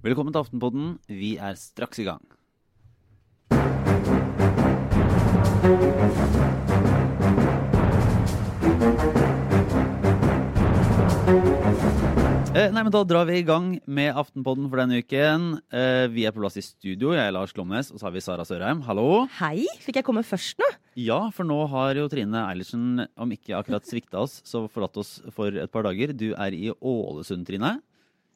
Velkommen til Aftenpodden. Vi er straks i gang. Eh, nei, men Da drar vi i gang med Aftenpodden for denne uken. Eh, vi er på plass i studio. Jeg er Lars Glomnes, og så har vi Sara Sørheim. Hallo. Hei, fikk jeg komme først nå? Ja, for nå har jo Trine Eilertsen, om ikke akkurat svikta oss, så forlatt oss for et par dager. Du er i Ålesund, Trine.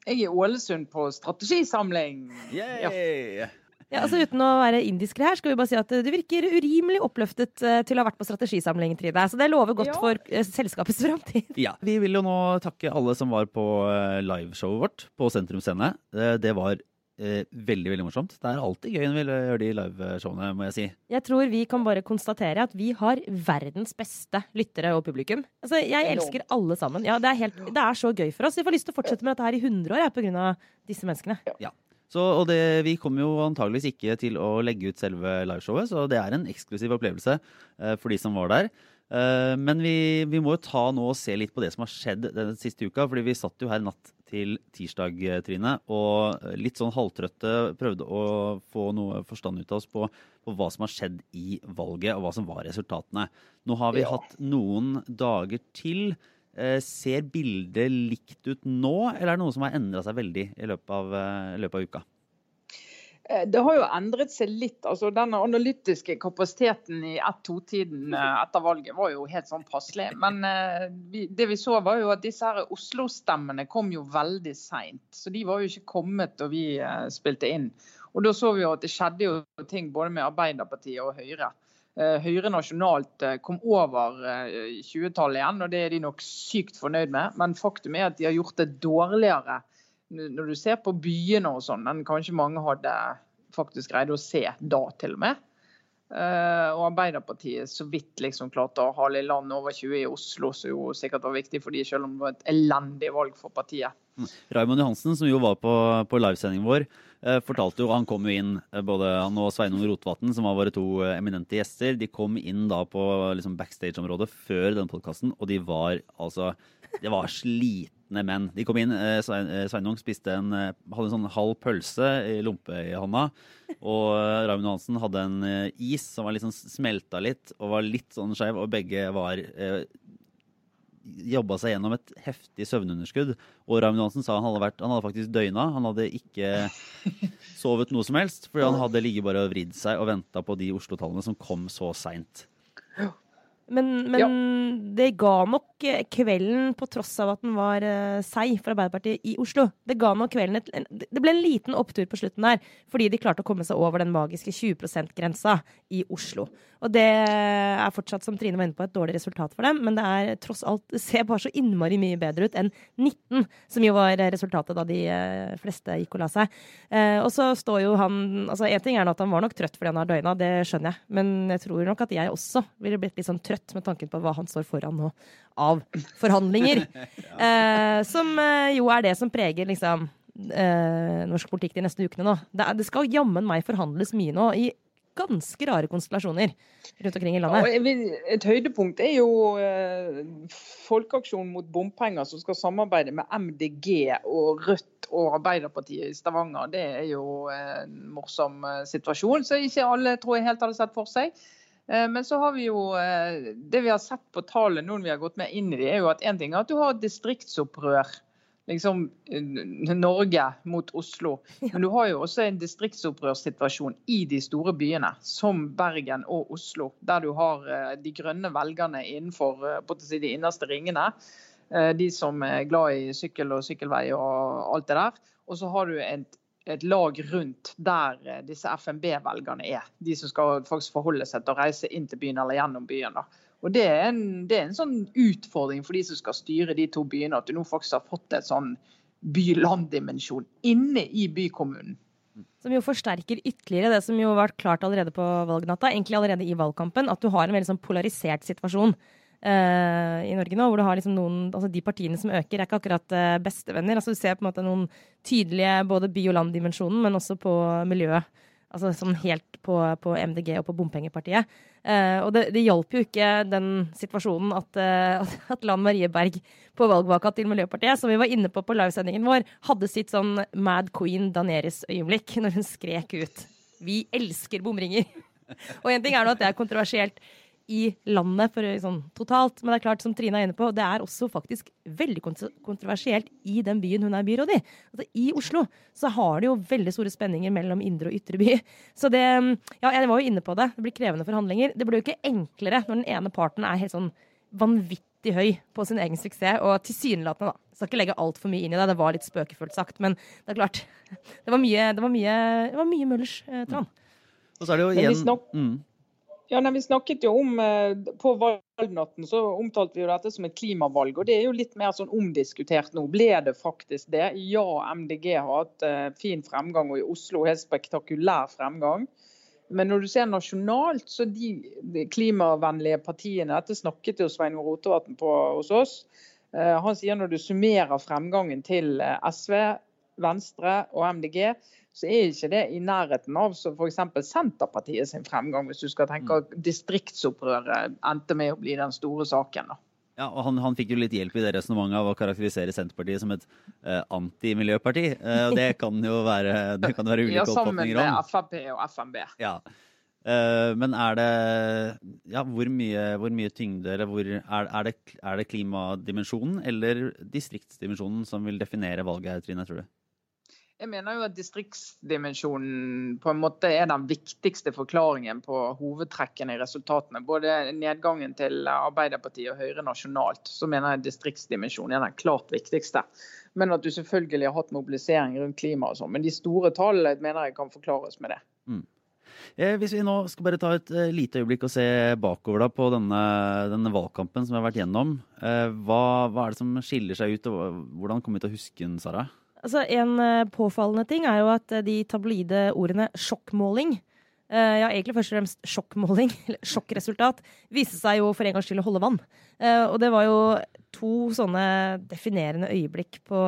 Jeg er i Ålesund på strategisamling. Yay! Ja, altså Uten å være indiskere her, skal vi bare si at du virker urimelig oppløftet eh, til å ha vært på strategisamling, Trine. Så det lover godt Ja. for eh, selskapets framtid. Ja, Vi vil jo nå takke alle som var på eh, liveshowet vårt på Sentrum Scene. Eh, Det var eh, veldig veldig morsomt. Det er alltid gøy når vi gjør de liveshowene, må jeg si. Jeg tror vi kan bare konstatere at vi har verdens beste lyttere og publikum. Altså, Jeg elsker alle sammen. Ja, det, er helt, det er så gøy for oss. Vi får lyst til å fortsette med dette her i 100 år jeg, på grunn av disse menneskene. Så, og det, vi kommer jo antageligvis ikke til å legge ut selve liveshowet, så det er en eksklusiv opplevelse eh, for de som var der. Eh, men vi, vi må jo ta nå og se litt på det som har skjedd den siste uka. fordi vi satt jo her natt til tirsdag, eh, Trine, og litt sånn halvtrøtte prøvde å få noe forstand ut av oss på, på hva som har skjedd i valget, og hva som var resultatene. Nå har vi Ja. hatt noen dager til. Eh, ser bildet likt ut nå, eller er det noe som har endra seg veldig i løpet av, i løpet av uka? Eh, Det har jo endret seg litt. altså Den analytiske kapasiteten i 1-2-tiden etter valget var jo helt sånn passelig. Men eh, det vi så var jo at disse her Oslo-stemmene kom jo veldig seint. Så de var jo ikke kommet da vi eh, spilte inn. Og da så vi jo at det skjedde jo ting både med Arbeiderpartiet og Høyre. Eh, Høyre nasjonalt eh, kom over eh, 20-tallet igjen, og det er de nok sykt fornøyd med. Men faktum er at de har gjort det dårligere når du ser på byene og sånn, enn kanskje mange hadde faktisk greid å se da, til og med. Eh, og Arbeiderpartiet så vidt liksom klarte å hale i land over 20 i Oslo, som jo sikkert var viktig for de, selv om det var et elendig valg for partiet. Raymond Johansen, som jo var på, på livesendingen vår, eh, fortalte jo Han kom jo inn, eh, både han og Sveinung Rotevatn, som var våre to eminente gjester. De kom inn da på liksom backstage-området før denne podkasten, og de var altså De var slitne menn. De kom inn, eh, eh, Sveinung spiste en, eh, hadde en sånn halv pølse i lompe i hånda. Og Raymond Johansen hadde en is som var litt sånn smelta litt, og var litt sånn skeiv, og begge var eh, jobba seg gjennom et heftig søvnunderskudd. Og Raymond Johansen sa han hadde, vært, han hadde faktisk døgna. Han hadde ikke sovet noe som helst, fordi han hadde ligget bare og vridd seg og venta på de Oslo-tallene som kom så seint. Men, men Ja. det ga nok eh, kvelden, på tross av at den var uh, seig for Arbeiderpartiet i Oslo, det ga nok kvelden et, det ble en liten opptur på slutten der, fordi de klarte å komme seg over den magiske 20 %-grensa i Oslo. Og det er fortsatt, som Trine var inne på, et dårlig resultat for dem, men det er tross alt det ser bare så innmari mye bedre ut enn 19, som jo var resultatet da de eh, fleste gikk og la seg. Eh, og så står jo han altså En ting er at han var nok trøtt fordi han har døgna, det skjønner jeg, men jeg tror nok at jeg også ville blitt litt sånn trøtt med tanken på hva han står foran nå av forhandlinger. ja. som eh, jo er det som preger liksom norsk politikk de neste ukene nå. Det skal jammen meg forhandles mye nå, i ganske rare konstellasjoner rundt omkring i landet. Ja, et høydepunkt er jo eh, Folkeaksjonen mot bompenger, som skal samarbeide med MDG og Rødt og Arbeiderpartiet i Stavanger. Det er jo en morsom eh, situasjon, så ikke alle tror jeg helt hadde sett for seg. Eh, Men så har vi jo det vi har sett på tallene nå vi har gått med inn i det, er jo at en ting er at du har distriktsopprør. Liksom eh, Norge mot Oslo. Men du har jo også en distriktsopprørssituasjon i de store byene, som Bergen og Oslo. Der du har eh, de grønne velgerne innenfor eh, si, de innerste ringene. De som er glad i sykkel og sykkelvei og alt det der. Og så har du et, et lag rundt der disse FNB-velgerne er. De som skal faktisk forholde seg til å reise inn til byen eller gjennom byen. da. Og Det er en, det er en sånn utfordring for de som skal styre de to byene, at du nå faktisk har fått et sånn by-land-dimensjon inne i bykommunen. Som jo forsterker ytterligere det som jo har vært klart allerede på valgnatta, egentlig allerede i valgkampen, at du har en veldig sånn polarisert situasjon eh, i Norge nå, hvor du har liksom noen altså De partiene som øker, er ikke akkurat eh, bestevenner. altså Du ser på en måte noen tydelige både by- og land-dimensjonen, men også på miljøet. Altså sånn helt på, på MDG og på bompengepartiet. Eh, og det, det hjalp jo ikke den situasjonen at, eh, at Lan Marie Berg på valgvaka til Miljøpartiet, som vi var inne på på livesendingen vår, hadde sitt sånn Mad Queen Daneris-øyeblikk når hun skrek ut 'Vi elsker bomringer'. og en ting er nå at det er kontroversielt i landet for, sånn, totalt. Men det er klart, som Trine er inne på, det er også faktisk veldig kontroversielt i den byen hun er byråd i. Altså, I Oslo så har det jo veldig store spenninger mellom indre og ytre by. Så det Ja, jeg var jo inne på det. Det blir krevende forhandlinger. Det blir jo ikke enklere når den ene parten er helt sånn vanvittig høy på sin egen suksess, og tilsynelatende, da. Jeg skal ikke legge altfor mye inn i det, det var litt spøkefullt sagt, men det er klart. Det var mye, det var mye, det var mye Møllers eh, tran. Og så er det jo igjen mm. Ja, nei, vi snakket jo om eh, På valgnatten så omtalte vi jo dette som et klimavalg. og Det er jo litt mer sånn omdiskutert nå. Ble det faktisk det? Ja, MDG har hatt uh, fin fremgang, og i Oslo helt spektakulær fremgang. Men når du ser nasjonalt, så de, klimavennlige partiene Dette snakket jo Svein Rotevatn på hos oss. Uh, han sier når du summerer fremgangen til SV, Venstre og MDG, så er ikke det i nærheten av som f.eks. Senterpartiet sin fremgang, hvis du skal tenke at distriktsopprøret endte med å bli den store saken. da. Ja, og han, han, fikk jo litt hjelp i det resonnementet av å karakterisere Senterpartiet som et uh, antimiljøparti. Uh, og det kan jo være, det kan være ulike oppfatninger om. Ja, sammen med Frp og FNB. Ja. Uh, men er det ja, hvor mye, hvor mye tyngde eller hvor, er, er, det, er det klimadimensjonen eller distriktsdimensjonen som vil definere valget her, Trine, tror du? Jeg mener jo at distriktsdimensjonen på en måte er den viktigste forklaringen på hovedtrekkene i resultatene. Både nedgangen til Arbeiderpartiet og Høyre nasjonalt, så mener jeg distriktsdimensjonen er den klart viktigste. Men at du selvfølgelig har hatt mobilisering rundt klima og sånn. Men de store tallene mener jeg kan forklares med det. Mm. Eh, hvis vi nå skal bare ta et uh, lite øyeblikk og se bakover da, på denne, denne, valgkampen som vi har vært gjennom. Uh, hva, hva, er det som skiller seg ut, og hvordan kommer vi til å huske den, Sara? Altså, en uh, påfallende ting er jo at uh, de tabloide ordene sjokkmåling uh, Ja, egentlig først og fremst sjokkmåling, eller sjokkresultat, viste seg jo for en gangs skyld å holde vann. og det var jo to sånne definerende øyeblikk på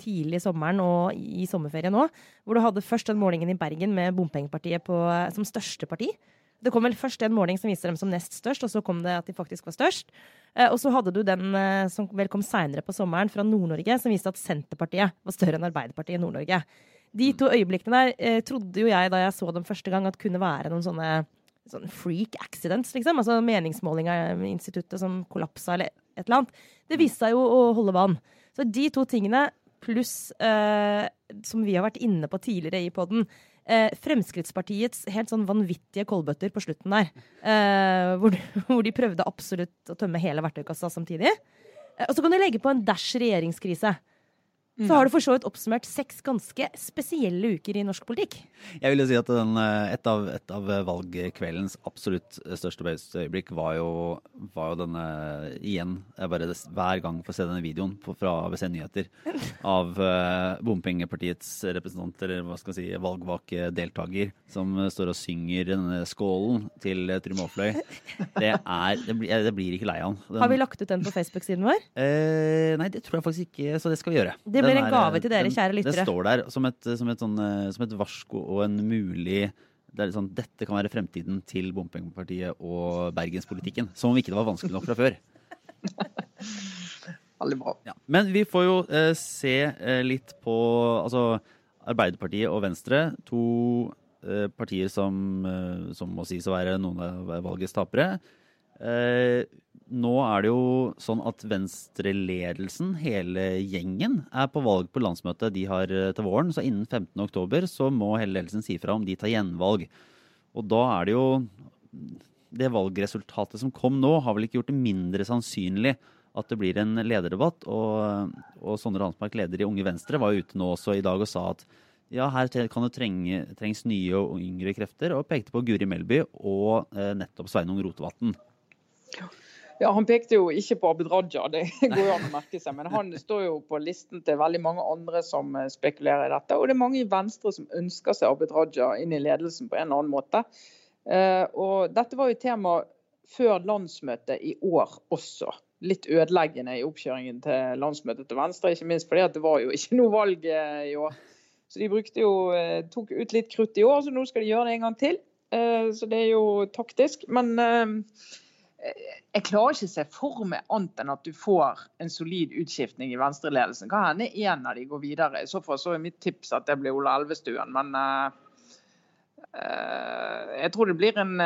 tidlig sommeren og i sommerferien nå, hvor du hadde først den målingen i Bergen med Bompengepartiet på, som største parti. Det kom vel først en måling som viste dem som nest størst, og så kom det at de faktisk var størst. Eh, og så hadde du den eh, som vel kom seinere på sommeren, fra Nord-Norge, som viste at Senterpartiet var større enn Arbeiderpartiet i Nord-Norge. De to øyeblikkene der eh, trodde jo jeg da jeg så dem første gang, at kunne være noen sånne sånn freak accidents, liksom. Altså meningsmåling av instituttet som kollapsa, eller et eller annet. Det viste seg jo å holde vann. Så de to tingene, pluss eh, som vi har vært inne på tidligere i poden, eh, Fremskrittspartiets helt sånn vanvittige kålbøtter på slutten der. Eh, hvor, hvor, de prøvde absolutt å tømme hele verktøykassa samtidig. Eh, og så kan du legge på en dash regjeringskrise så har du for så vidt oppsummert seks ganske spesielle uker i norsk politikk. Jeg vil jo si at den, eh, et, av, et, av, valgkveldens absolutt største øyeblikk var jo, var jo denne igjen jeg bare Hver gang får se denne videoen på, fra ABC Nyheter av uh, bompengepartiets representant, eller hva skal man si, valgvakedeltaker, som står og synger denne skålen til Trym Aafløy. Det, det, blir, det blir ikke lei av han. Har vi lagt ut den på Facebook-siden vår? Eh, nei, det tror jeg faktisk ikke, så det skal vi gjøre. Det blir en gave til dere, den, kjære lyttere. Det står der som et, som et, sånn, eh, som et varsko og en mulig det sånn, Dette kan være fremtiden til bompengepartiet og bergenspolitikken. Som om ikke det var vanskelig nok fra før. Veldig bra. Ja. Men vi får jo eh, se eh, litt på altså, Arbeiderpartiet og Venstre. To eh, partier som, eh, som, må sies å være noen av valgets tapere. Eh, nå er det jo sånn at venstreledelsen, hele gjengen, er på valg på landsmøtet de har eh, til våren. Så innen 15.10 så må hele ledelsen si fra om de tar gjenvalg. Og da er det jo Det valgresultatet som kom nå, har vel ikke gjort det mindre sannsynlig at det blir en lederdebatt. Og, og Sondre Hansmark, leder i Unge Venstre, var ute nå også i dag og sa at ja, her kan det trenge, trengs nye og yngre krefter, og pekte på Guri Melby og eh, nettopp Sveinung Rotevatn. Ja, Han pekte jo ikke på Abid Raja, det går jo an å merke seg. Men han står jo på listen til veldig mange andre som eh, spekulerer i dette. Og det er mange i Venstre som ønsker seg Abid Raja inn i ledelsen på en eller annen måte. Eh, og Dette var jo tema før landsmøtet i år også. Litt ødeleggende i oppkjøringen til landsmøtet til Venstre, ikke minst fordi det var jo ikke noe valg eh, i år. Så de brukte jo, tok ut litt krutt i år, så nå skal de gjøre det en gang til. Så det er jo taktisk. Men jeg klarer ikke å se for meg annet enn at du får en solid utskiftning i venstreledelsen. Kan hende en av de går videre. I så fall så er mitt tips at det blir Ola Elvestuen. Men jeg tror det blir en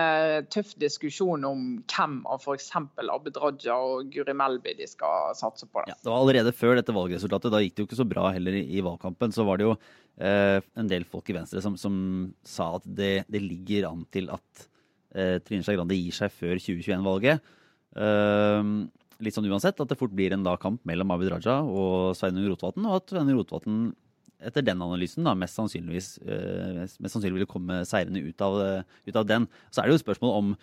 tøff diskusjon om hvem av f.eks. Abid Raja og Guri Melby de skal satse på. Ja, det var allerede før dette valgresultatet. Da gikk det jo ikke så bra heller i, valgkampen. Så var det jo en del folk i Venstre som, som sa at det, det, ligger an til at Trine Skei Grande gir seg før 2021-valget. Eh, litt sånn uansett at det fort blir en da kamp mellom Abid Raja og Sveinung Rotevatn, og at Sveinung Rotevatn etter den analysen da, mest, sannsynligvis, eh, mest sannsynlig vil komme seirende ut av, ut av den. Så er det jo et spørsmål om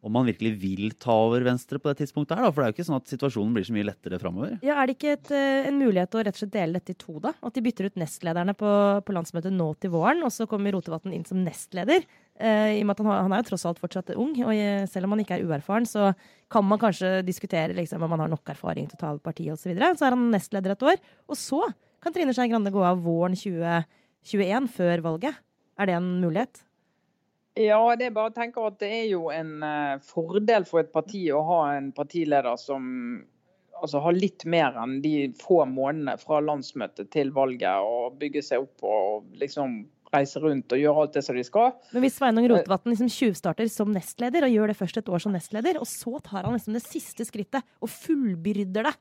om man virkelig vil ta over Venstre på det tidspunktet her, da? For det er jo ikke sånn at situasjonen blir så mye lettere framover. Ja, er det ikke et, eh, en mulighet å rett og slett dele dette i to, da? At de bytter ut nestlederne på, på landsmøtet nå til våren, og så kommer Rotevatn inn som nestleder? Eh, I og med at han, han, er jo tross alt fortsatt ung, og selv om han ikke er uerfaren, så kan man kanskje diskutere liksom, om han har nok erfaring til å ta over partiet osv. Så, videre. så er han nestleder et år. Og så kan Trine Skei Grande gå av våren 2021, før valget. Er det en mulighet? Ja, det er bare å tenke at det er jo en uh, fordel for et parti å ha en partileder som altså, har litt mer enn de få månedene fra landsmøtet til valget, og bygge seg opp og liksom reise rundt og gjøre alt det som de skal. Men hvis Sveinung eh, Rotevatn liksom tjuvstarter som nestleder, og gjør det først et år som nestleder, og så tar han liksom det siste skrittet og fullbyrder det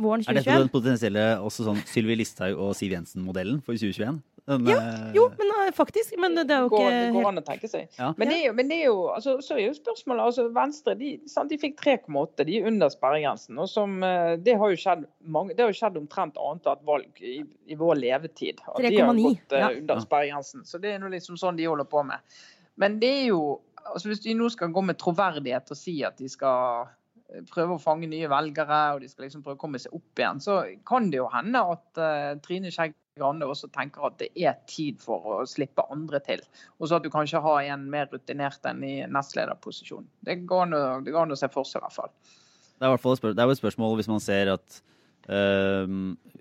våren 2021 Er dette den potensielle også sånn Sylvi Listhaug og Siv Jensen-modellen for 2021? Den, ja, eh, jo, men eh, faktisk. Men det er jo ikke Det går an å tenke seg. Ja. Men, det er jo, men det er jo, altså, så er jo spørsmålet altså Venstre de, sant, de fikk 3,8, de er under sperregrensen. og som, eh, Det har jo skjedd mange, det har jo skjedd omtrent annethvert valg i, i, vår levetid. At de har gått uh, under sperregrensen. Så det er nå liksom sånn de holder på med. Men det er jo altså Hvis de nå skal gå med troverdighet og si at de skal prøve å fange nye velgere og de skal liksom prøve å komme seg opp igjen, så kan det jo hende at uh, Trine Skei Grande også tenker at det er tid for å slippe andre til. Og så at du kanskje har en mer rutinert enn i nestlederposisjon. Det går an å, det går an å se for seg, i hvert fall. Det er, det er jo et spørsmål hvis man ser at uh,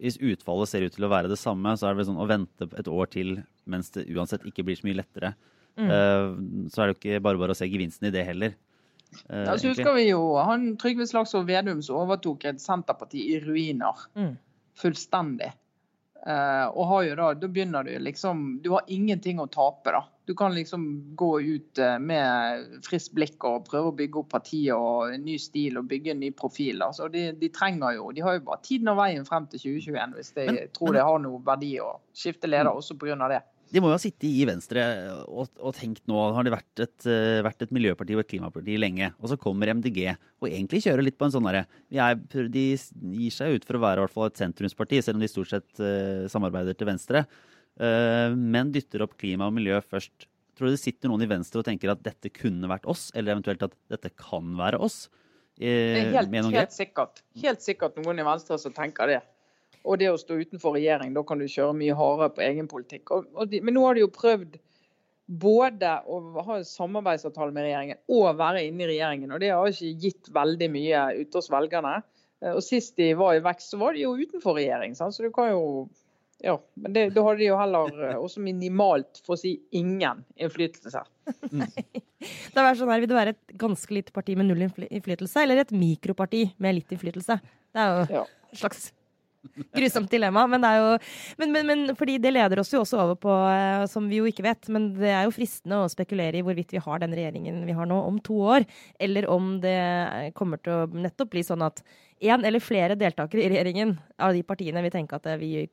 hvis utfallet ser ut til å være det samme, så er det vel sånn å vente et år til mens det uansett ikke blir så mye lettere. Mm. Uh, så er det jo ikke bare bare å se gevinsten i det heller. Uh, ja, så husker vi jo han Trygve Slagsvold Vedum som overtok et Senterparti i ruiner. Mm. Fullstendig. Uh, og har jo da, da begynner du liksom Du har ingenting å tape, da. Du kan liksom gå ut uh, med friskt blikk og prøve å bygge opp partiet og en ny stil og bygge en ny profil. Altså, de, de, trenger jo De har jo bare tiden og veien frem til 2021 hvis de men, tror men, det har noe verdi å skifte leder mm. også pga. det. De må jo ha sittet i Venstre og, og, tenkt nå har det vært et, uh, vært et miljøparti og et klimaparti lenge. Og så kommer MDG og egentlig kjører litt på en sånn derre De gir seg ut for å være i hvert fall et sentrumsparti, selv om de stort sett uh, samarbeider til venstre. Uh, men dytter opp klima og miljø først. Tror du det sitter noen i Venstre og tenker at dette kunne vært oss, eller eventuelt at dette kan være oss? det er helt, helt sikkert. Helt sikkert noen i Venstre som tenker det og det å stå utenfor regjering. Da kan du kjøre mye hardere på egen politikk. Og, og de, men nå har de jo prøvd både å ha en samarbeidsavtale med regjeringen og være inne i regjeringen. og Det har ikke gitt veldig mye ute hos velgerne. Og Sist de var i vekst, så var de jo utenfor regjering. Sant? Så du kan jo ja, men det, da hadde de jo heller eh, også minimalt, for å si ingen, innflytelse. Mm. det er sånn her, Vil du være et ganske lite parti med null innflytelse, eller et mikroparti med litt innflytelse? Det er jo ja. slags Grusomt dilemma. Men jo men, men, men, fordi det leder oss jo også over på, uh, som vi jo ikke vet, men det er jo fristende å spekulere i hvorvidt vi har den regjeringen vi har nå om to år, eller om det kommer til å nettopp bli sånn at én eller flere deltakere i regjeringen av de partiene vil tenke at vi,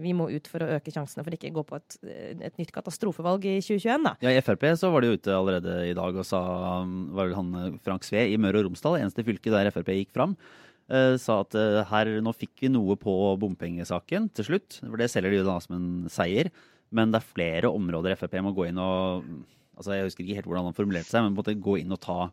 vi, må ut for å øke sjansene for ikke å gå på et, et, nytt katastrofevalg i 2021. Da. Ja, I Frp så var de ute allerede i dag og sa var vel han Frank Sve i Møre og Romsdal, eneste fylke der Frp gikk fram Eh, sa at eh, her, nå fikk vi noe på bompengesaken til slutt. For det selger de jo da som en seier. Men det er flere områder Frp må gå inn og altså Jeg husker ikke helt hvordan han formulerte seg, men måtte gå inn og ta,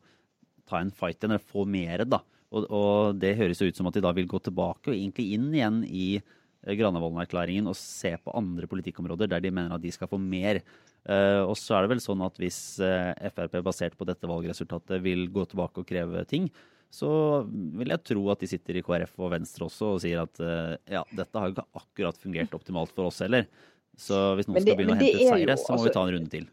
ta en fight igjen, eller få mer. da. Og, og, det høres jo ut som at de da vil gå tilbake og egentlig inn igjen i eh, Granavolden-erklæringen og se på andre politikkområder der de mener at de skal få mer. Uh, og så er det vel sånn at hvis uh, Frp basert på dette valgresultatet vil gå tilbake og kreve ting, så vil jeg tro at de sitter i KrF og Venstre også og sier at uh, ja, dette har jo ikke akkurat fungert optimalt for oss heller. Så hvis noen det- skal begynne å hente seire, så må altså- vi ta en runde til.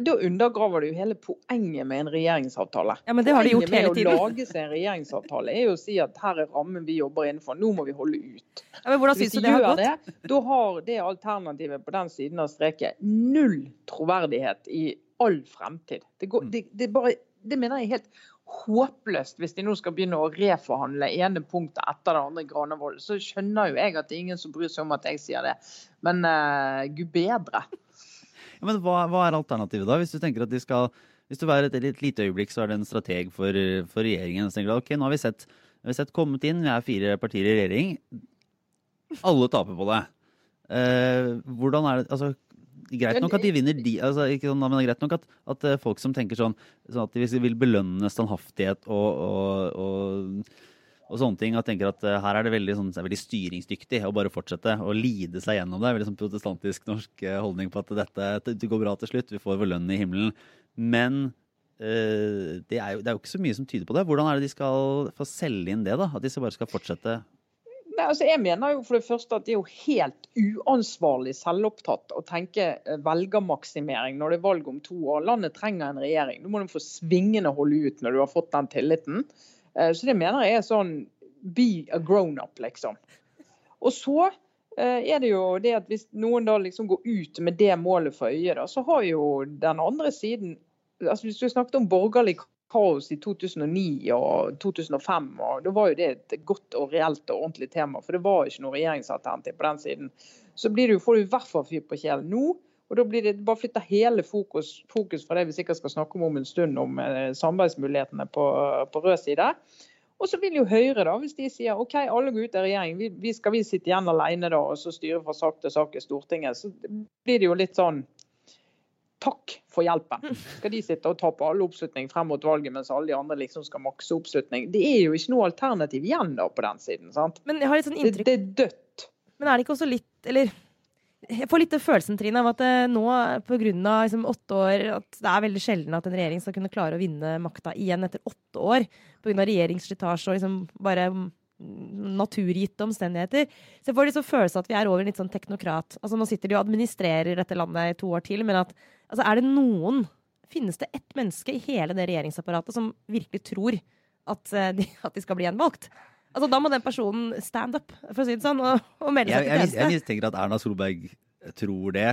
Da undergraver du hele poenget med en regjeringsavtale. Ja, men det har de gjort hele tiden. Poenget med å lage seg en regjeringsavtale er jo å si at her er rammen vi jobber innenfor. Nå må vi holde ut. Ja, men hvordan synes du det har gått? det, da har det alternativet på den siden av streket null troverdighet i all fremtid. Det, går, det, det, bare, det mener jeg helt håpløst hvis de nå skal begynne å reforhandle ene punktet etter det andre Granavolden. Så skjønner jo jeg at det er ingen som bryr seg om at jeg sier det. Men uh, gud bedre. Ja, men hva, hva er alternativet da? Hvis du tenker at de skal Hvis du er et, et lite øyeblikk så er det en strateg for, for regjeringen. Så tenker du ok, nå har vi sett, vi har sett kommet inn, vi er fire partier i regjering. Alle taper på det. Eh, hvordan er det altså, Greit nok at de vinner de altså, ikke sånn, men det greit nok at, at eh, folk som tenker sånn, sånn at de vil belønne standhaftighet og, og, og, og sånne ting, og tenker at eh, her er det veldig, sånn, er veldig styringsdyktig å bare fortsette å lide seg gjennom det. Veldig sånn protestantisk norsk eh, holdning på at dette det går bra til slutt, vi får vår lønn i himmelen. Men det, er jo, det er jo ikke så mye som tyder på det. Hvordan er det de skal få selge inn det, da? At de bare skal fortsette? Nei, altså jeg mener jo for det første at det er jo helt uansvarlig selvopptatt å tenke eh, velgermaksimering når det er valg om to år. Landet trenger en regjering. Nå må du få svingende holde ut når du har fått den tilliten. Eh, Så det mener jeg er sånn be a grown-up, liksom. Og så eh, er det jo det at hvis noen da liksom går ut med det målet for øye, da, så har jo den andre siden altså Hvis du snakket om borgerlig kaos i 2009 og 2005, og da var jo det et godt og reelt og ordentlig tema. For det var ikke noe regjeringsalternativ på den siden. Så blir det jo, får du i hvert fall fyr på kjelen nå. Og da blir det bare flytta hele fokus, fokus fra det vi sikkert skal snakke om om en stund, om eh, samarbeidsmulighetene på, på rød side. Og så vil jo Høyre, da, hvis de sier OK, alle går ut av regjering, vi, vi skal vi sitte igjen alene da, og så styre fra sak til sak i Stortinget, så blir det jo litt sånn Takk for hjelpen. Skal de sitte og ta på alle oppslutning frem mot valget, mens alle de andre liksom skal makse oppslutning? Det er jo ikke noe alternativ igjen da på den siden. sant? Men jeg har litt sånn inntrykk det er dødt. Men er det ikke også litt Eller jeg får litt følelsen, Trine, av at det nå pga. Liksom, åtte år at det er veldig sjelden at en regjering skal kunne klare å vinne makta igjen etter åtte år. Pga. regjeringsslitasje og liksom bare mm, naturgitte omstendigheter. Så jeg får liksom følelse av at vi er over en litt sånn teknokrat. Altså Nå sitter de og administrerer dette landet i to år til, men at altså, er det noen Finnes det ett menneske i hele det regjeringsapparatet som virkelig tror at, eh, de, at de skal bli gjenvalgt? Altså, da må den personen stand up, for å si det sånn, og, og melde Jeg, seg til jeg, jeg tjeneste. mistenker at Erna Solberg tror det,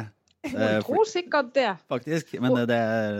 Hun tror sikkert det. faktisk. Men det er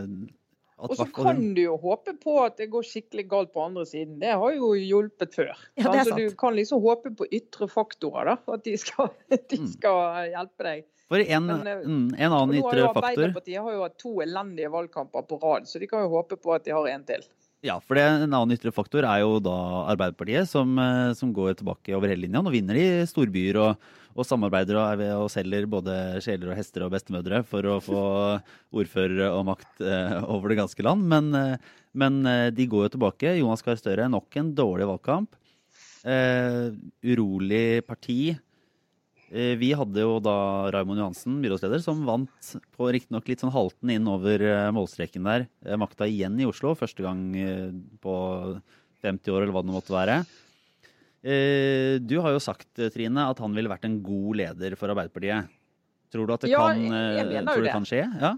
at Og så kan du jo håpe på at det går skikkelig galt på andre siden. Det har jo hjulpet før. Ja, det er Så sant. du kan liksom håpe på ytre faktorer, da. At de skal, de Mm. skal hjelpe deg. For en, Men, eh, mm, en annen ytre faktor Arbeiderpartiet har jo hatt to elendige valgkamper på rad, så de kan jo håpe på at de har en til. Ja, for det, en annen ytre faktor er jo da Arbeiderpartiet, som, eh, som går tilbake over hele linja. Nå vinner de storbyer og, og samarbeider og, og selger både sjeler og hester og bestemødre for å få ordførere og makt eh, over det ganske land. Men, eh, men de går jo tilbake. Jonas Gahr Støre, nok en dårlig valgkamp. Eh, urolig parti. Eh, Vi hadde jo da Raymond Johansen, byrådsleder, som vant på riktignok litt sånn halten inn over eh, målstreken der. Eh, Makta igjen i Oslo, første gang på 50 år, eller hva det måtte være. Du har jo sagt, Trine, at han ville vært en god leder for Arbeiderpartiet. Tror du at det, Ja, kan, tror det. kan skje? Ja?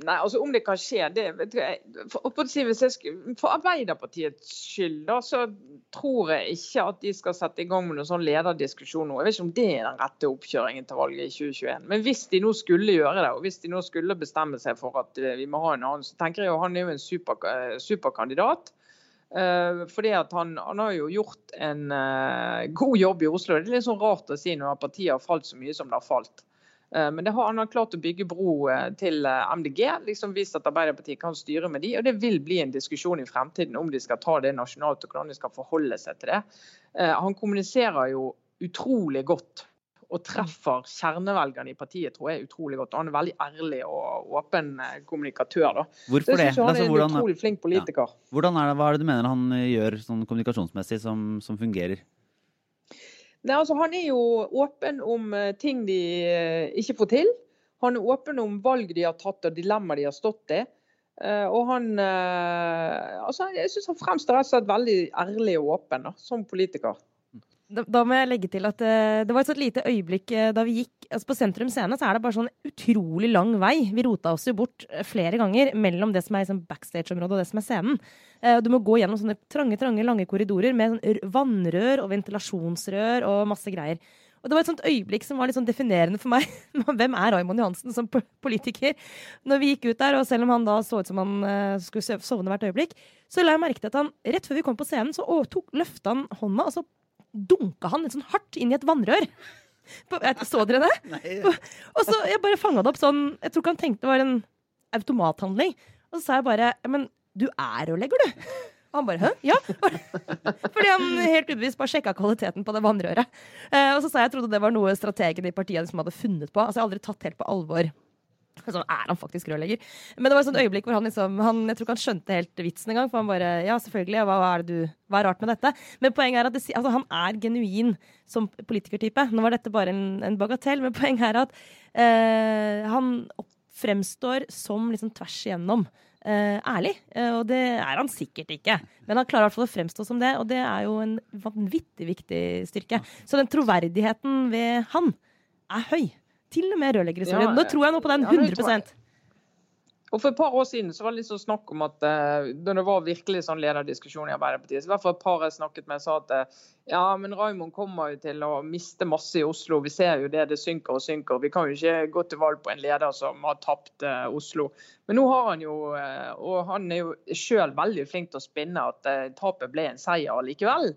Nei, altså Om det kan skje det vet jeg- for, for Arbeiderpartiets skyld da, så tror jeg ikke at de skal sette i gang med noen sånn lederdiskusjon nå. Jeg vet ikke om det er den rette oppkjøringen til valget i 2021. Men hvis de nå skulle gjøre det, og hvis de nå skulle bestemme seg for at eh, vi må ha en annen, så tenker jeg jo han er jo en super, eh, superkandidat. Uh, fordi at han, han har jo gjort en uh, god jobb i Oslo. Det er litt sånn rart å si når partiet har falt så mye som det har falt. Eh, Men det har, han klart å bygge bro eh, til eh, MDG, liksom vist at Arbeiderpartiet kan styre med de, og Det vil bli en diskusjon i fremtiden om de skal ta det nasjonalt og hvordan de skal forholde seg til det. Han kommuniserer jo utrolig godt og treffer kjernevelgerne i partiet tror jeg utrolig godt. Og Han er veldig ærlig og åpen kommunikatør. da. Hvorfor det? han Altså, er en hvordan, utrolig flink politiker. hvordan er det? Hva er det du mener han gjør sånn kommunikasjonsmessig som, som fungerer? Nei, altså Han er jo åpen om eh, ting de eh, ikke får til. Han er åpen om valg de har tatt og dilemmaer de har stått i. Eh, Og han altså Jeg syns han fremstår rett og slett veldig ærlig og åpen da, som politiker. Da, da må jeg legge til at uh, det var et sånt lite øyeblikk uh, da vi gikk altså På Sentrum Scene så er det bare sånn utrolig lang vei. Vi rota oss jo bort uh, flere ganger mellom det som er liksom, backstage-området og det som er scenen. du må gå gjennom sånne trange, trange, lange korridorer med sånn vannrør og ventilasjonsrør og masse greier. Og det var et sånt øyeblikk som var litt sånn definerende for meg. Hvem er Raymond Johansen som politiker? Når vi gikk ut der, og selv om han da så ut som han uh, skulle sovne hvert øyeblikk, så la jeg merke til at han rett før vi kom på scenen, så løfta han hånda, og så dunka han litt sånn hardt inn i et vannrør. Så dere det? Nei. Og så jeg bare fanga det opp sånn Jeg tror ikke han tenkte det var en automathandling. Og så sa jeg bare Men du er rørlegger, du. Og han bare 'hæ? Ja?' Fordi han helt ubevisst bare sjekka kvaliteten på det vannrøret. Eh, og så sa jeg jeg trodde det var noe strategene i partiet som hadde funnet på. Altså Jeg har aldri tatt helt på alvor. Sånn, er han faktisk rørlegger? Men det var et sånt øyeblikk hvor han liksom han, Jeg tror ikke han skjønte helt vitsen engang. For han bare Ja, selvfølgelig. Hva, hva, er det du Hva er rart med dette? Men poenget er at det, altså, han er genuin som politikertype. Nå var dette bare en, en bagatell, men poenget er at eh, han fremstår som liksom tvers igjennom uh, ærlig. Uh, og det er han sikkert ikke. Men han klarer i hvert fall å fremstå som det, og det er jo en vanvittig viktig styrke. Så den troverdigheten ved han er høy. Til og med rørleggerhistorien. Ja, Nå tror jeg nå på den 100 og For et par år siden så var det litt sånn snakk om at uh, da det var virkelig sånn lederdiskusjon i Arbeiderpartiet, så i hvert fall et par jeg snakket med sa at uh, ja, men Raymond kommer jo til å miste masse i Oslo. Vi ser jo det, det synker og synker. Vi kan jo ikke gå til valg på en leder som har tapt uh, Oslo. Men nå har han jo, og han er jo sjøl veldig flink til å spinne, at tapet ble en seier likevel.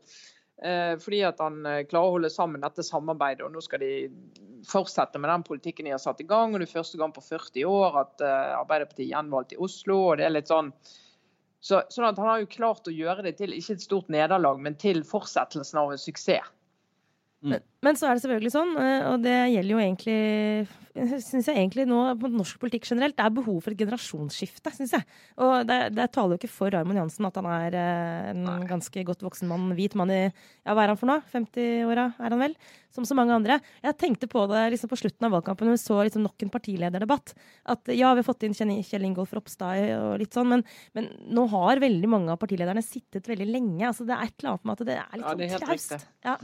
Fordi at han klarer å holde sammen dette samarbeidet. og Nå skal de fortsette med den politikken de har satt i gang. og Det er første gang på 40 år at uh, Arbeiderpartiet er gjenvalgt i Oslo. og det er litt sånn så, sånn at Han har jo klart å gjøre det til ikke et stort nederlag, men til fortsettelsen av en suksess. Mm. Men, men, så er det selvfølgelig sånn, eh, og det gjelder jo egentlig synes jeg egentlig nå på norsk politikk generelt, det er behov for et generasjonsskifte, syns jeg. Og det, det, taler jo ikke for Raymond Jansen at han er eh, en ganske godt voksen mann, hvit mann i ja, hva er han for noe? 50-åra er han vel? Som så mange andre. Jeg tenkte på det liksom på slutten av valgkampen når vi så liksom nok en partilederdebatt. At ja, vi har fått inn Kjell Ingolf Ropstad og litt sånn, men, men, nå har veldig mange av partilederne sittet veldig lenge. Altså, det er et eller annet med at det er litt ja, sånn traust. Ja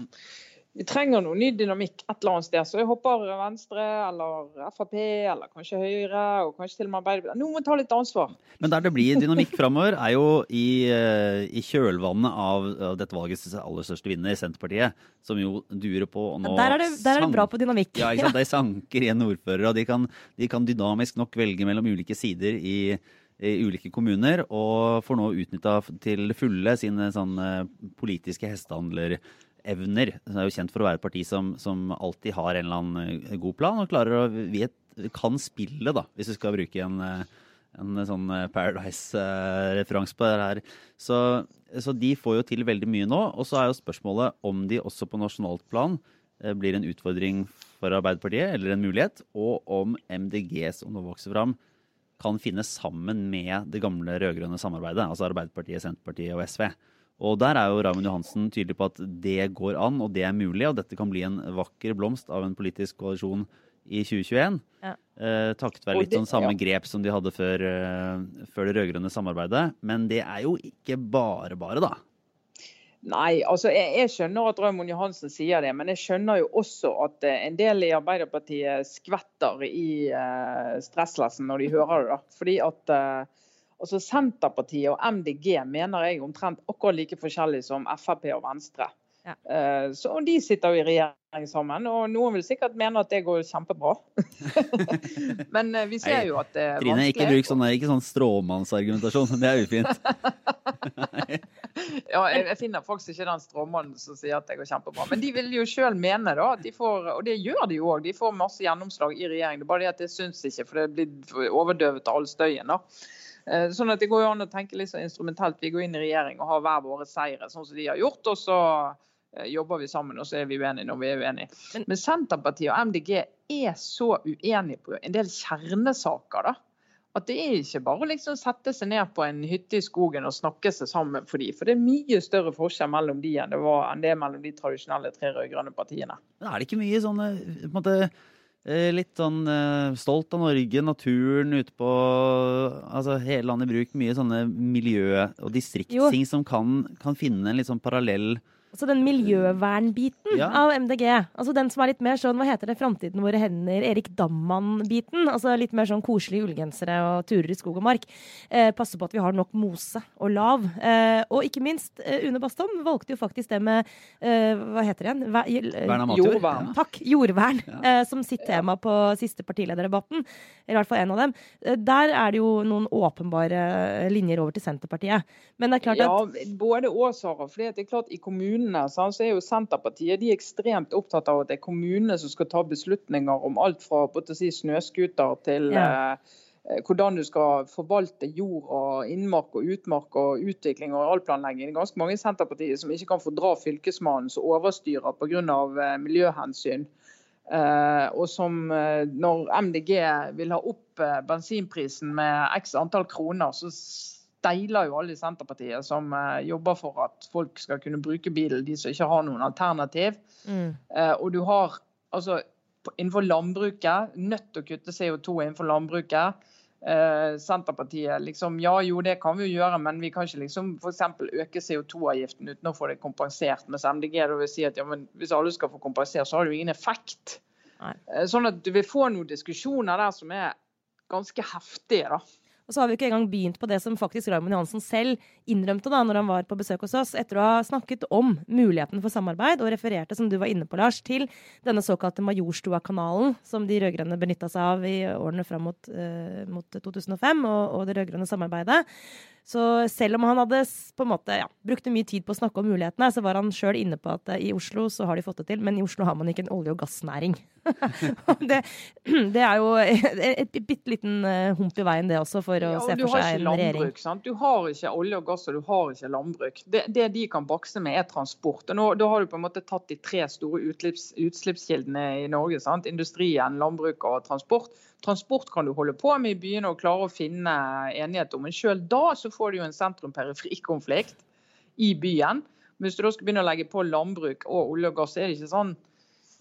vi trenger noe ny dynamikk et eller annet sted. Så jeg håper Venstre eller Frp eller kanskje Høyre og kanskje til og med Arbeiderpartiet Noen må ta litt ansvar. Men der det blir dynamikk framover, er jo i, eh, i, kjølvannet av dette valgets aller største vinner, Senterpartiet, som jo durer på og nå Der er det, der er det bra på dynamikk. Ja, ikke sant? De sanker igjen ordførere, og de kan, de kan dynamisk nok velge mellom ulike sider i i ulike kommuner, og får nå utnytta til fulle sine sånne politiske hestehandler evner. Det er jo kjent for å være et parti som, som, alltid har en eller annen eh, god plan, og klarer å vet, kan spille, da, hvis du skal bruke en, eh, en sånn eh, Paradise-referanse på det her. Så, så, de får jo til veldig mye nå. Og så er jo spørsmålet om de også på nasjonalt plan blir en utfordring for Arbeiderpartiet, eller en mulighet, og om MDG som nå vokser fram, kan finne sammen med det gamle rød-grønne samarbeidet, altså Arbeiderpartiet, Senterpartiet og SV. Og der er jo Raymond Johansen tydelig på at det går an, og det er mulig. Og dette kan bli en vakker blomst av en politisk koalisjon i 2021. Ja. Eh, takket være litt sånn samme ja. grep som de hadde før, eh, før det rød-grønne samarbeidet. Men det er jo ikke bare bare, da. Nei, altså jeg, jeg, skjønner at Raymond Johansen sier det, men jeg skjønner jo også at eh, en del i Arbeiderpartiet skvetter i eh, stresslessen når de hører det. da. Fordi at uh, Altså Senterpartiet og MDG mener jeg omtrent akkurat like forskjellig som Frp og Venstre. Ja. Eh, så De sitter jo i regjering sammen, og noen vil sikkert mene at det går kjempebra. Men eh, vi ser jo at det er Trine, vanskelig. Ikke bruk sånn, ikke sånn stråmannsargumentasjon. Det er ufint. ja, jeg, finner faktisk ikke den stråmannen som sier at det går kjempebra. Men de vil jo sjøl mene, da, at de får, og det gjør de jo òg, de får masse gjennomslag i regjering. Det er bare det at det syns ikke, for det blir overdøvet av all støyen. da. Eh, sånn at Det går jo an å tenke litt så instrumentelt. Vi går inn i regjering og har hver våre seire, sånn som de har gjort. og så eh, jobber vi sammen, og så er vi uenige når vi er uenige. Men, Men Senterpartiet og MDG er så uenige på en del kjernesaker. da, at det er ikke bare å liksom sette seg ned på en hytte i skogen og snakke seg sammen for de, For det er mye større forskjell mellom de enn det var enn det mellom de tradisjonelle tre rød-grønne partiene. Men er det ikke mye sånne på en måte litt sånn eh, stolt av Norge, naturen ute på altså hele landet i bruk. Mye sånne miljø- og distriktsting som kan, kan, finne en litt sånn parallell Altså den miljøvernbiten Ja. av MDG. Altså den som er litt mer sånn, hva heter det, Framtiden våre hender, Erik Damman-biten. Altså litt mer sånn koselige ullgensere og turer i skog og mark. Eh, passe på at vi har nok mose og lav. Eh, og ikke minst, eh, Une Bastholm valgte jo faktisk det med eh, Hva heter det igjen? Hva, Vern av matjord. Jordvern. Ja. Takk. Jordvern. Eh, som sitt tema på siste partilederdebatten. Eller i hvert fall en av dem. Eh, der er det jo noen åpenbare linjer over til Senterpartiet. Men det er klart at Ja, både og, Sara. For det er klart I kommunene så er jo Senterpartiet de er ekstremt opptatt av at det er kommunene som skal ta beslutninger om alt fra si, snøscooter til Ja. eh, hvordan du skal forvalte jord og innmark og utmark og utvikling og arealplanlegging. Det er ganske mange i Senterpartiet som ikke kan fordra Fylkesmannen som overstyrer pga. Eh, miljøhensyn. Uh, og som uh, når MDG vil ha opp uh, bensinprisen med x antall kroner, så steiler jo alle i Senterpartiet som eh, jobber for at folk skal kunne bruke bilen, de som ikke har noen alternativ. mm, Eh, og du har altså innenfor landbruket, nødt til å kutte CO2 innenfor landbruket. Eh, Senterpartiet liksom ja jo det kan vi jo gjøre, men vi kan ikke liksom f.eks. øke CO2-avgiften uten å få det kompensert. Mens MDG da vil si at ja, men hvis alle skal få kompensert, så har det jo ingen effekt. Nei. Sånn at du vil få noen diskusjoner der som er ganske heftige. da. Og så har vi ikke engang begynt på det som faktisk Raymond Johansen selv innrømte da når han var på besøk hos oss, etter å ha snakket om muligheten for samarbeid, og refererte, som du var inne på, Lars, til denne såkalte Majorstua-kanalen, som de rød-grønne benytta seg av i årene fram mot, uh, mot 2005, og, og det rød-grønne samarbeidet. Så selv om han hadde på en måte, ja, brukte mye tid på å snakke om mulighetene, så var han sjøl inne på at eh, i Oslo så har de fått det til, men i Oslo har man ikke en olje- og gassnæring. Det, det er jo et, bitte liten eh, hump i veien, det også, for å Ja, se og se for seg en en regjering. Sant? Du har ikke olje og gass og du har ikke landbruk. Det, det de kan bakse med, er transport. Og nå, da har du på en måte tatt de tre store utslippskildene i Norge. Sant? Industrien, landbruk og transport. Transport kan du holde på med i byene og klare å finne enighet om, men selv da så får du jo en sentrum-periferi-konflikt i byen. Men hvis du da skal begynne å legge på landbruk og olje og gass, så er det ikke sånn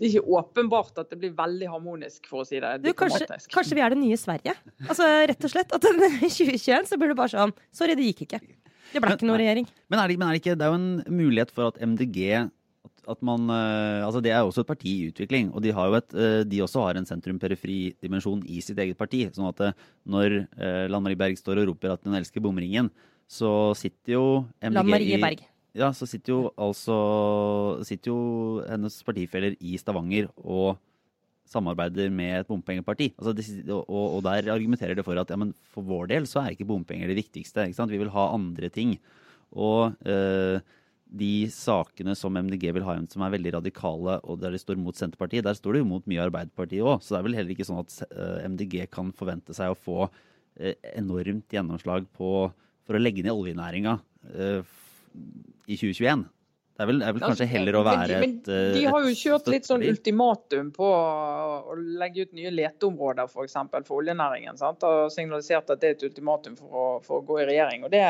det er ikke åpenbart at det blir veldig harmonisk, for å si det Du, kanskje, kanskje vi er det nye Sverige? Altså, rett og slett. At i 2021 så blir det bare sånn Sorry, det gikk ikke. Det ble ikke noe regjering. Men er, det, men er det ikke Det er jo en mulighet for at MDG at, man, eh, altså Det er jo også et parti i utvikling, og de, har jo et, eh, de også har en sentrum-periferi-dimensjon i sitt eget parti. sånn at eh, når Lan Marie Berg står og roper at hun elsker bomringen, så sitter jo MDG Lan Marie i Berg. Ja, så sitter jo altså sitter jo hennes partifeller i Stavanger og samarbeider med et bompengeparti. Altså, de, og, og der argumenterer det for at ja, men for vår del så er ikke bompenger det viktigste. Ikke sant? Vi vil ha andre ting. Og eh, de sakene som MDG vil ha igjen som er veldig radikale, og der de står mot Senterpartiet, der står de jo mot mye Arbeiderpartiet òg. Så det er vel heller ikke sånn at eh, MDG kan forvente seg å få eh, enormt gjennomslag på, for å legge ned oljenæringa eh, i 2021. Det er vel, er vel kanskje heller å være men, et men De eh, har jo kjørt litt sånn ultimatum på å legge ut nye leteområder for, eksempel, for oljenæringen. Sant? Og signalisert at det er et ultimatum for å, for å gå i regjering. og det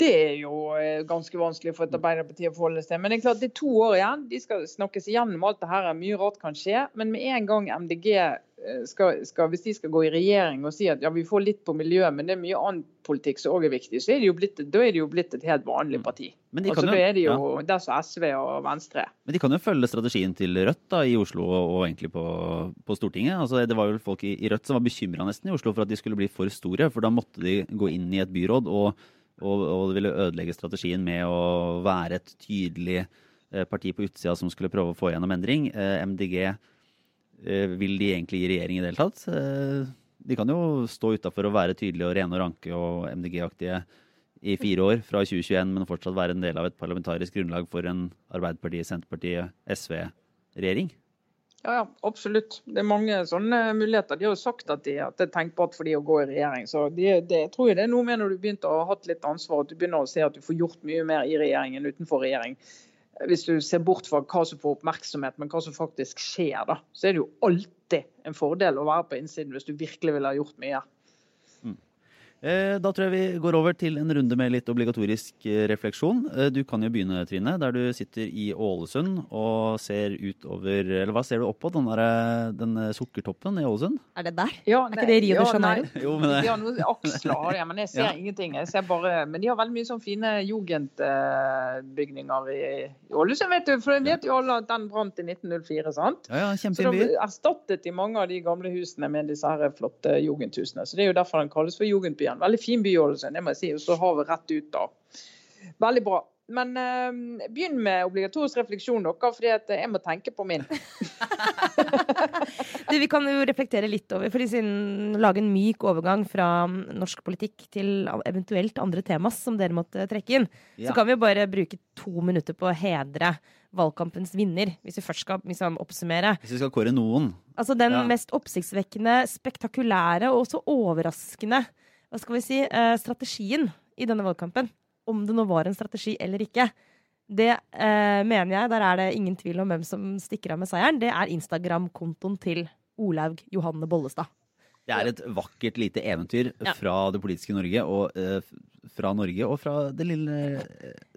det er jo eh, ganske vanskelig for et Arbeiderparti å forholde seg til. Men det er klart det er to år igjen. De skal snakkes igjennom alt det her. Mye rart kan skje. Men med en gang MDG eh, skal, skal, hvis de skal gå i regjering og si at ja, vi får litt på miljø, men det er mye annen politikk som òg er viktig, så er det jo blitt, da er det jo blitt et helt vanlig parti. Men de Altså, kan da er det jo ja. der som SV og Venstre. Men de kan jo følge strategien til Rødt da, i Oslo og, og egentlig på, på Stortinget. Altså, det var jo folk i, i Rødt som var bekymra nesten i Oslo for at de skulle bli for store. For da måtte de gå inn i et byråd, og, og, og det ville ødelegge strategien med å være et tydelig eh, parti på utsida som skulle prøve å få gjennom endring. Eh, MDG eh, vil de egentlig gi regjering i det hele tatt? De kan jo stå utafor og være tydelige og rene og ranke og MDG-aktige i fire år fra 2021, men fortsatt være en del av et parlamentarisk grunnlag for en Arbeiderpartiet, Senterpartiet, SV-regjering? Ja, ja, absolutt. Det er mange sånne muligheter. De har jo sagt at, de, at det er tenkbart for de å gå i regjering. Så de, det, jeg tror det er noe med når du begynte å ha hatt litt ansvar, at du begynner å se at du får gjort mye mer i regjering enn utenfor regjering. Hvis du ser bort fra hva som får oppmerksomhet, men hva som faktisk skjer, da, så er det jo alltid en fordel å være på innsiden hvis du virkelig ville ha gjort mye. Eh, Da tror jeg vi går over til en runde med litt obligatorisk eh, refleksjon. Eh, Du kan jo begynne, Trine, der du sitter i Ålesund og ser utover Eller hva ser du opp på? Den, der, den sukkertoppen i Ålesund? Er det der? Ja, Er ikke det Rio de ja, Janeiro? nei. Jo, men det De har noen aksler, har de, men jeg ser Ja. ingenting. Jeg ser bare, men de har veldig mye sånne fine jugendbygninger i i Ålesund, vet du. For de vet jo alle at den brant i 1904, sant? Ja, ja, Så kjempefin by. da erstattet de mange av de gamle husene med disse her flotte jugendhusene. Så det er jo derfor den kalles for Jugendbyen. Veldig fin by, Ålesund, det må jeg si. Og så havet rett ut da. Veldig bra. Men eh, begynn med obligatorisk refleksjon, dere, for jeg må tenke på min. Du, vi kan jo reflektere litt over, for siden lage en myk overgang fra mm, norsk politikk til eventuelt andre temas som dere måtte trekke inn. Ja. Så kan vi jo bare bruke to minutter på å hedre valgkampens vinner, hvis vi først skal liksom, oppsummere. Hvis vi skal kåre noen. Altså den Ja. mest oppsiktsvekkende, spektakulære og også overraskende hva skal vi si, eh, strategien i denne valgkampen, om det nå var en strategi eller ikke, det eh, mener jeg, der er det ingen tvil om hvem som stikker av med seieren, det er Instagram-kontoen til Olaug Johanne Bollestad. Det er et vakkert lite eventyr Ja. fra det politiske Norge, og uh, fra Norge og fra det lille,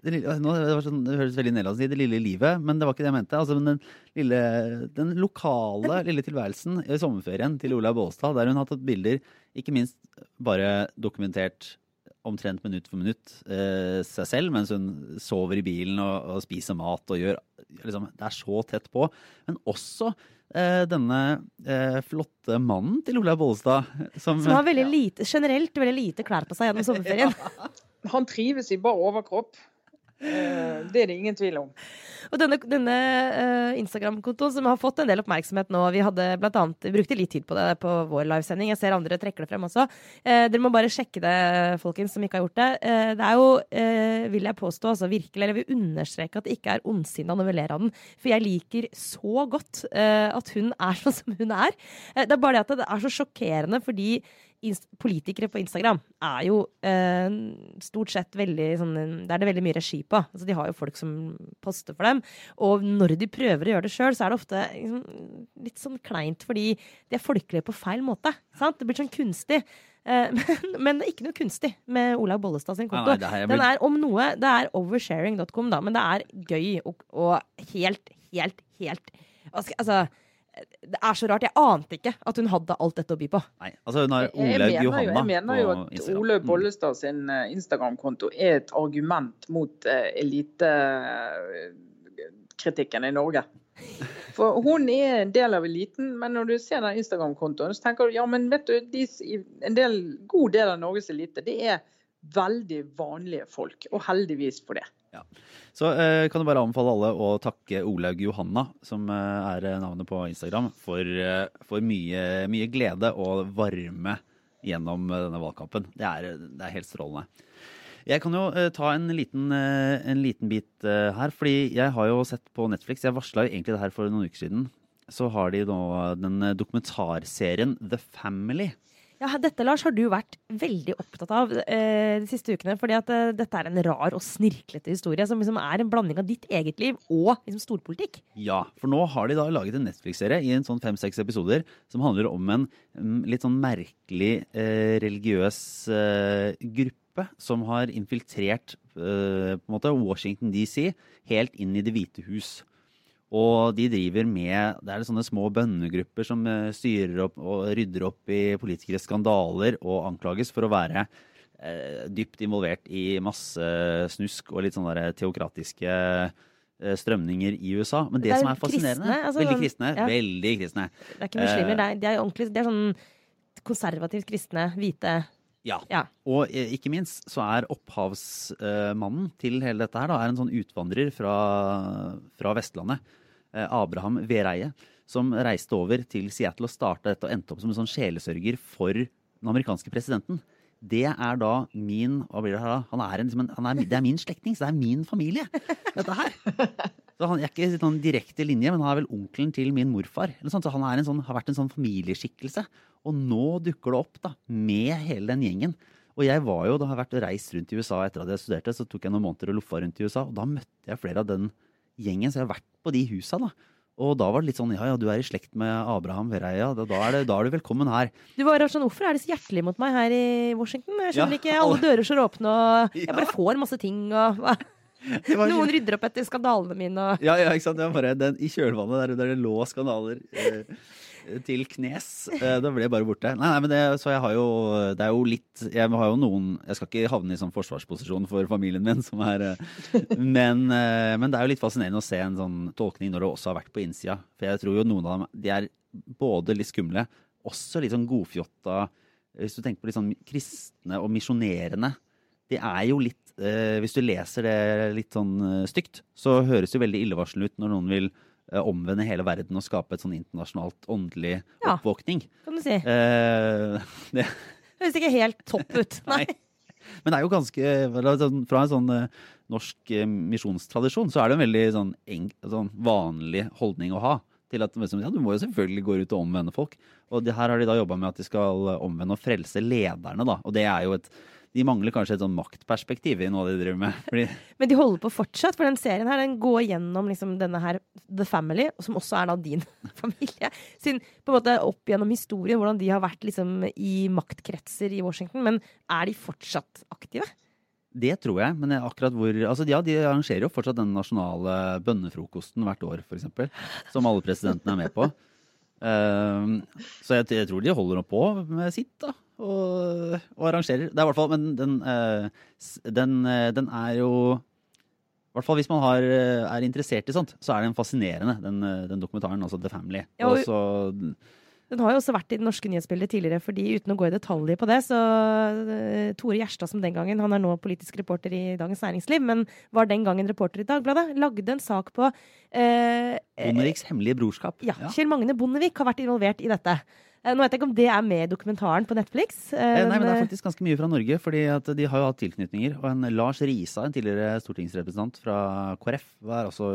det lille nå, det, var sånn, det høres veldig nedlatende ut, det lille livet, men det var ikke det jeg mente. Altså, men den, lille, den lokale lille tilværelsen i sommerferien til Olaug Bollestad, der hun har tatt bilder, ikke minst bare dokumentert omtrent minutt for minutt eh, seg selv mens hun sover i bilen og, og spiser mat og gjør liksom, Det er så tett på. Men også eh, denne eh, flotte mannen til Olaug Bollestad. Som, Som har veldig lite, generelt veldig lite klær på seg gjennom sommerferien. Han trives i bar overkropp. Eh, Det er det ingen tvil om. Og denne, denne eh, Instagram-kontoen som har fått en del oppmerksomhet nå Vi hadde blant annet, brukte litt tid på det på vår livesending. Jeg ser andre trekker det frem også. Eh, dere må bare sjekke det, folkens, som ikke har gjort det. Det er jo, vil jeg påstå, altså virkelig, eller vil understreke at det ikke er ondsinna ler av den. For jeg liker så godt at hun er sånn som hun er. Det er bare det at det er så sjokkerende fordi politikere på Instagram er jo eh, stort sett veldig sånn Det er det veldig mye regi på. Altså, de har jo folk som poster for dem. Og når de prøver å gjøre det sjøl, så er det ofte liksom, litt sånn kleint, fordi de er folkelige på feil måte. Sant? Det blir sånn kunstig. Eh, men, men det er ikke noe kunstig med Olaug Bollestad sin Nei, konto. nei, det Den er om noe Det er oversharing.com, da, men det er gøy og, og helt, helt, helt Altså, det er så rart. Jeg ante ikke at hun hadde alt dette å by på. Nei, altså hun har Jeg Olaug Johanna jo, Johanna jeg mener jo at Instagram. Olaug Mm. Bollestad sin eh, Instagram-konto er et argument mot eh, elitekritikken i Norge. For hun er en del av eliten, men når du ser den Instagram-kontoen, så tenker du ja, men vet du, de, en del, god del av Norges elite, det er veldig vanlige folk. Og heldigvis for det. Så eh, kan du bare anbefale alle å takke Olaug Johanna, som eh, er navnet på Instagram, for, eh, for mye, mye glede og varme gjennom eh, denne valgkampen. Det er, det er helt strålende. Jeg kan jo eh, ta en liten, eh, en liten bit eh, her, fordi jeg har jo sett på Netflix Jeg varsla egentlig det her for noen uker siden. Så har de nå den eh, dokumentarserien The Family. Ja, Dette Lars, har du vært veldig opptatt av eh, de siste ukene. fordi at eh, dette er en rar og snirklete historie som liksom er en blanding av ditt eget liv og liksom storpolitikk. Ja, for nå har de da laget en Netflix-serie i en sånn fem-seks episoder som handler om en mm, litt sånn merkelig eh, religiøs eh, gruppe som har infiltrert eh, måte Washington DC helt inn i Det hvite hus. Og de driver med Det er sånne små bønnegrupper som eh, styrer opp og rydder opp i politikeres skandaler og anklages for å være eh, dypt involvert i masse snusk og litt sånne teokratiske eh, strømninger i USA. Men det, Det er som er fascinerende kristne, altså Veldig sånn- kristne. ja. Veldig kristne. Det er ikke muslimer, Eh. det er, de er ordentlig De er sånn konservativt kristne, hvite Ja. Ja. Og ikke minst så er opphavsmannen til hele dette her da, er en sånn utvandrer fra, fra Vestlandet. Eh, Abraham Vereie. Som reiste over til Seattle og starta dette og endte opp som en sånn sjelesørger for den amerikanske presidenten. Det er da min Hva blir det her da? Han er en, liksom han er, det er min slektning, så det er min familie, dette her. Så han er ikke sånn direkte linje, men han er vel onkelen til min morfar. Sånt, så han sånn, har vært en sånn familieskikkelse. Og nå dukker det opp da, med hele den gjengen. Og jeg var jo, da har jeg vært og reist rundt i USA etter at jeg studerte, så tok jeg noen måneder og loffa rundt i USA, og da møtte jeg flere av den gjengen. Så jeg har vært på de husa, da. Og da var det litt sånn ja ja, du er i slekt med Abraham Vereia, da, da, er, det, da er du velkommen her. Du var sånn, Hvorfor er de så hjertelige mot meg her i Washington? Jeg skjønner Ja, ikke. Alle dører står åpne, og jeg bare får masse ting. og Noen rydder opp etter skandalene mine. og... Ja, ja, ikke sant. Bare den, I kjølvannet der, der det lå skandaler eh, til knes. Eh, da ble jeg bare borte. Nei, nei, men det, så jeg har jo Det er jo litt Jeg har jo noen Jeg skal ikke havne i sånn forsvarsposisjon for familien min, som er eh, men, eh, men det er jo litt fascinerende å se en sånn tolkning når det også har vært på innsida. For jeg tror jo noen av dem De er både litt skumle, også litt sånn godfjotta Hvis du tenker på litt sånn kristne og misjonerende de er jo litt Hvis du leser det litt sånn stygt, så høres det veldig illevarslende ut når noen vil omvende hele verden og skape et sånn internasjonalt åndelig Ja. oppvåkning. Kan du si. Eh, det, Høres ikke helt topp ut. Nei. Nei. men det er jo ganske sånn- Fra en sånn eh, norsk eh, misjonstradisjon så er det en veldig sånn, enk, sånn vanlig holdning å ha. Til at ja, Du må jo selvfølgelig gå ut og omvende folk. Og det her har de da jobba med at de skal omvende og frelse lederne. da, Og det er jo et de mangler kanskje et sånn maktperspektiv i noe de driver med. Fordi, Men de holder på fortsatt, for den serien her den går gjennom liksom denne her The Family, som også er da din familie, sin på en måte opp gjennom historien, hvordan de har vært liksom i maktkretser i Washington. Men er de fortsatt aktive? det tror jeg, men akkurat hvor altså Ja, de arrangerer jo fortsatt den nasjonale bønnefrokosten hvert år, f.eks. Som alle presidentene er med på. Uh, så jeg, jeg tror de holder nå på med sitt, da. Og, og arrangerer. Det er i hvert fall Men den, eh, den, eh, den er jo i hvert fall hvis man har, eh, er interessert i sånt, så er den fascinerende, den, den dokumentaren. Altså The Family. Ja, og- Også, Den har jo også vært i det norske nyhetsbildet tidligere, fordi uten å gå i detaljer på det, så Tore Gjerstad som den gangen, han er nå politisk reporter i Dagens Næringsliv, men var den gangen reporter i Dagbladet, lagde en sak på eh, eh, Bondeviks hemmelige brorskap. Ja, Kjell Magne Bondevik har vært involvert i dette. Eh, Nå vet jeg ikke om det er med i dokumentaren på Netflix. eh, Eh, Nei, men det er faktisk ganske mye fra Norge, fordi at de har jo hatt tilknytninger. Og en Lars Risa, en tidligere stortingsrepresentant fra KrF, var også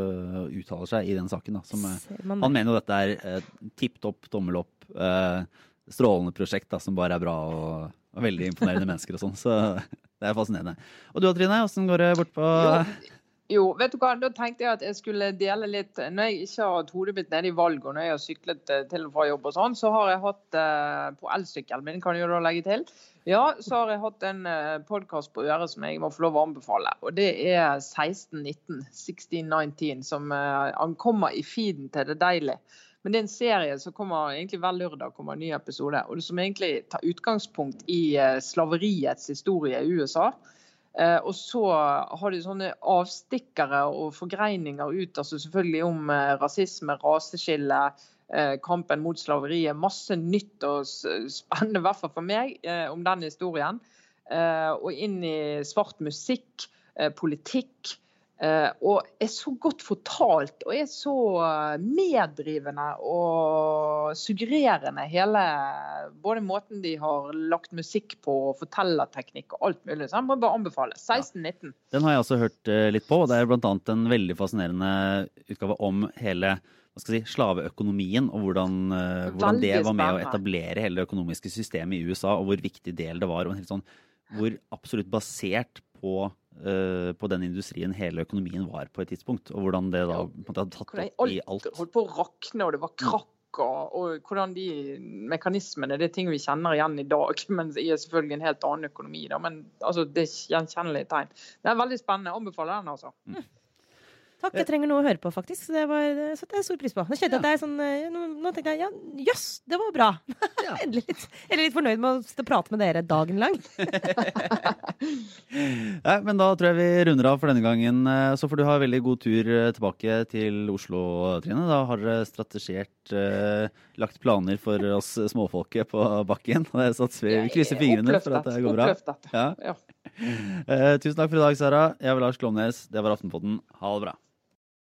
uttaler seg i den saken. da. Som, man han mener jo dette er tipp topp, tommel opp, eh, strålende prosjekt da, som bare er bra og, og veldig imponerende mennesker og sånn. Så det er fascinerende. Og du da, Trine, åssen går det bort på Jo, Jo, vet du hva, da tenkte jeg at jeg skulle dele litt Når jeg ikke har hatt hodet mitt nede i valg, og når jeg har syklet eh, til og fra jobb og sånn, så har jeg hatt eh, på elsykkelen min, kan jeg jo da legge til, ja, så har jeg hatt en eh, podkast på øret som jeg må få lov å anbefale. Og det er 1619, 1619, som eh, ankommer i feeden til Det Deilig. Men det er en serie som kommer egentlig hver lørdag kommer en ny episode, og som egentlig tar utgangspunkt i slaveriets historie i USA. Eh, og så har de sånne avstikkere og forgreininger ut, altså selvfølgelig om eh, rasisme, raseskille, eh, kampen mot slaveriet. Masse nytt og spennende, i hvert fall for meg, om den historien. Og inn i svart musikk, politikk. Eh, og er så godt fortalt og er så eh, meddrivende og suggererende hele Både måten de har lagt musikk på, og fortellerteknikk og alt mulig. Så jeg må bare anbefale. 1619. Den har jeg også hørt eh, litt på, og det er annet en veldig fascinerende utgave om hele si, slaveøkonomien, og hvordan, hvordan det var med å etablere hele det økonomiske systemet i USA, og hvor viktig del det var. og en helt sånn, Hvor absolutt basert på, på den industrien hele økonomien var på et tidspunkt. Og hvordan det da måte hadde tatt opp i alt alt. holdt på å rakne, og det var krakk. Og, og hvordan de mekanismene Det er ting vi kjenner igjen i dag, men i selvfølgelig en helt annen økonomi. Da. Men altså, det er gjenkjennelige tegn. Det er veldig spennende. Anbefaler den, altså. Takk, jeg trenger noe å høre på, faktisk. Så det, var, det satte jeg stor pris på. Nå kjente jeg Ja. at det er sånn eh, Nå, nå tenkte jeg ja, jøss, det var bra. Ja. Endelig litt, eller litt fornøyd med å sitte og prate med dere dagen lang. Nei, men da tror jeg vi runder av for denne gangen. Eh, Så får du ha veldig god tur eh, tilbake til Oslo, Trine. Da har dere strategert, eh, lagt planer for oss småfolket på bakken. Og det satser vi. Vi krysser fingrene for at det går bra. Ja. Ja. Eh, tusen takk for i dag, Sara. Jeg var Lars Klomnes. Det var Aftenpodden. Ha det bra.